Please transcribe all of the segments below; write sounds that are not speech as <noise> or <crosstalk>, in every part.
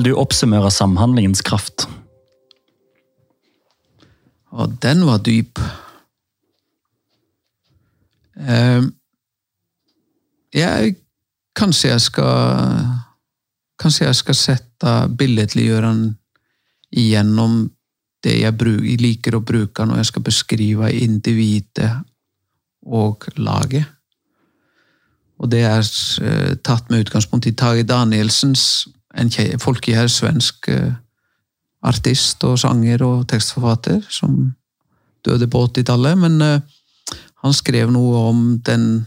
vil du oppsummere samhandlingens kraft? Og den var dyp. Eh, jeg Kanskje jeg skal Kanskje jeg skal sette billedliggjøre igjennom det jeg, bruk, liker å bruke når jeg skal beskrive individet og laget. Og det er eh, tatt med utgangspunkt i Tage Danielsens, en folkekjær svensk eh, artist og sanger og tekstforfatter, som døde på 80-tallet. Men eh, han skrev noe om den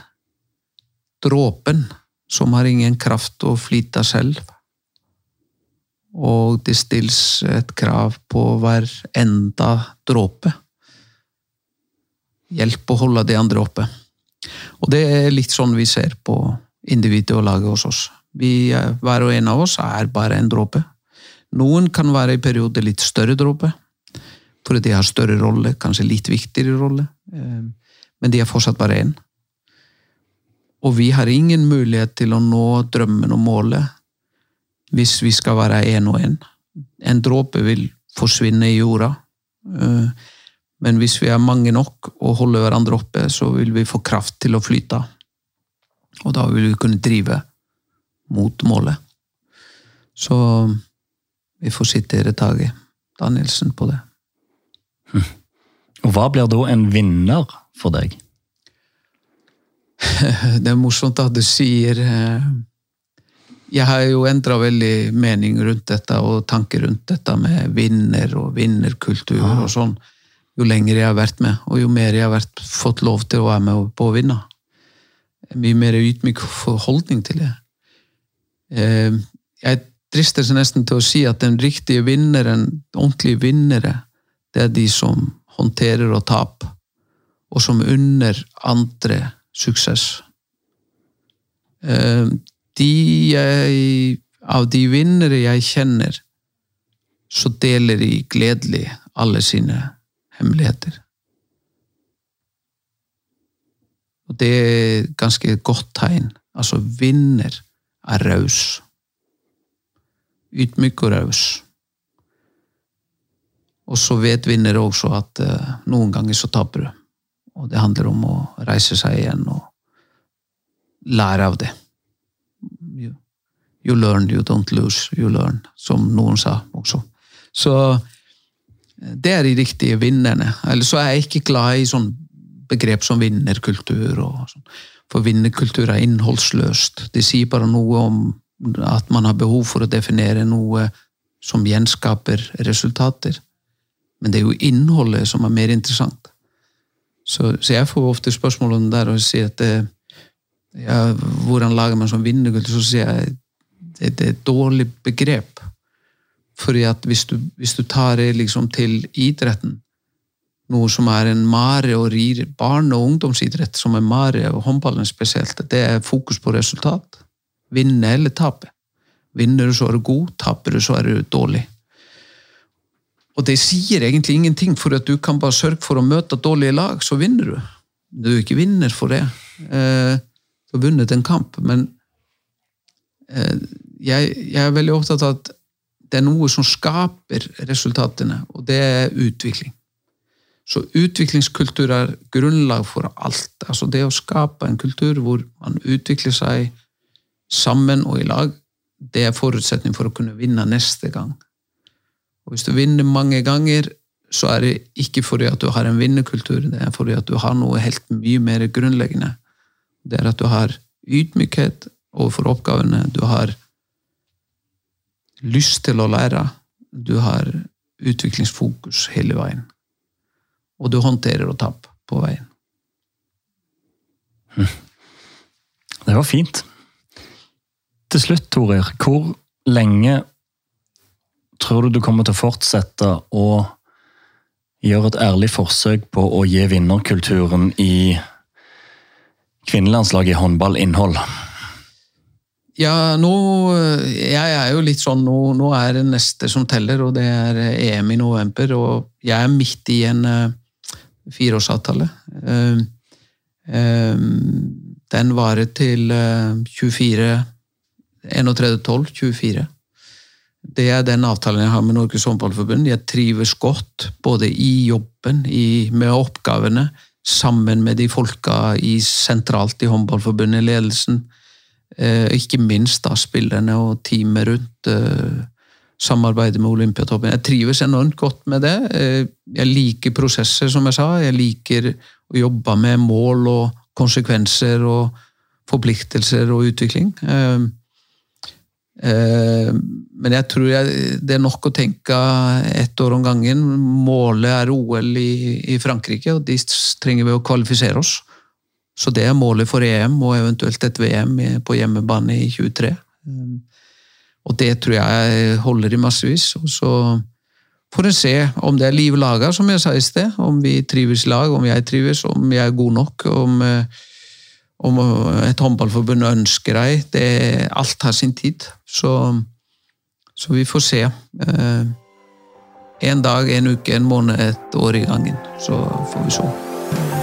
dråpen som har ingen kraft å flyte selv og det stilles et krav på hver enda dråpe. Hjelp å holde de andre oppe. Og det er litt sånn vi ser på individet og laget hos oss. Vi, hver og en av oss er bare en dråpe. Noen kan være i perioder litt større dråpe, fordi de har større rolle, kanskje litt viktigere rolle, eh, men de er fortsatt bare én. Og vi har ingen mulighet til å nå drømmen og målet hvis vi skal være én og én. En dråpe vil forsvinne i jorda. Eh, men hvis vi er mange nok og holder hverandre oppe, så vil vi få kraft til å flyte. Og da vil vi kunne drive mot målet. Så vi får sitere Tage Danielsen på det. Og hva blir da en vinner for deg? <laughs> Det er morsomt at du sier eh, jeg har jo endra veldig mening rundt dette og tanker rundt dette med vinner og vinnerkultur ah. og sånn. Jo lenger jeg har vært med, og jo mer jeg har vært, fått lov til å være med på å vinne. Mye mer ydmyk holdning til det. Eh, jeg drister seg nesten til å si at den riktige vinneren, ordentlige vinnere, det er de som håndterer og taper, og som unner andre suksess. Eh, de jeg, av de vinnere jeg kjenner, så deler de gledelig alle sine hemmeligheter. Og det er ganske godt tegn. Altså, vinner er raus. Ydmyk og raus. Og så vet vinner også at eh, noen ganger så taper du. Og det handler om å reise seg igjen og lære av det. You learn, you don't lose, you learn, som noen sa også. Så eh, det er de riktige vinnerne. Eller så er jeg ikke glad i sånn begrep som vinnerkultur. og sånn. For vinnerkultur er innholdsløst. Det sier bare noe om at man har behov for å definere noe som gjenskaper resultater. Men det er jo innholdet som er mer interessant. Så, så jeg får ofte spørsmål om det der og sier at det, eh, ja, hvordan lager man sånn vinnerkultur? Så sier jeg det, er et dårlig begrep. Fordi at hvis du, hvis du tar det liksom til idretten, noe som er en mare og rir, barne- og ungdomsidrett som er mare, og håndballen spesielt, det er fokus på resultat. Vinne eller tape. Vinner du, så er du god. Taper du, så er du dårlig. Og det sier egentlig ingenting, for at du kan bare sørge for å møte dårlige lag, så vinner du. Du er ikke vinner for det. Eh, du har vunnet en kamp, men eh, jeg, jeg, er veldig opptatt av at det er noe som skaper resultatene, og det er utvikling. Så utviklingskultur er grunnlag for alt. Altså det å skape en kultur hvor man utvikler seg sammen og i lag, det er forutsetning for å kunne vinne neste gang. Og Hvis du vinner mange ganger, så er det ikke fordi at du har en vinnerkultur, det er fordi at du har noe helt mye mer grunnleggende. Det er at du har ydmykhet overfor oppgavene, du har lyst til å lære. Du har utviklingsfokus hele veien. Og du håndterer å tape på veien. <laughs> Det var fint. Til slutt, Torir, hvor lenge tror du du kommer til å fortsette å gjøre et ærlig forsøk på å gi vinnerkulturen i kvinnelandslaget i håndball innhold? Ja, nå Jeg er jo litt sånn nå, nå, er det neste som teller, og det er EM i november. Og jeg er midt i en uh, fireårsavtale. Uh, uh, den varer til uh, 24 31.12.24. Det er den avtalen jeg har med Norges Håndballforbund. Jeg trives godt både i jobben, i, med oppgavene, sammen med de folka i, sentralt i Håndballforbundet, ledelsen. Eh, ikke minst da spillerne og teamet rundt. Eh, samarbeidet med Olympiatoppen. Jeg trives enormt godt med det. Eh, jeg liker prosesser, som jeg sa. Jeg liker å jobbe med mål og konsekvenser og forpliktelser og utvikling. Eh, eh, men jeg tror jeg, det er nok å tenke ett år om gangen. Målet er OL i, i Frankrike, og de trenger vi å kvalifisere oss. Så det er målet for EM og eventuelt et VM på hjemmebane i 23. Og det tror jeg holder i massevis. Og så får en se om det er liv laga, som jeg sa i sted. Om vi trives i lag, om jeg trives, om jeg er god nok. Om, eh, om et håndballforbund ønsker deg. Det, alt har sin tid. Så, så vi får se. Eh, en dag, en uke, en måned, et år i gangen. Så får vi se.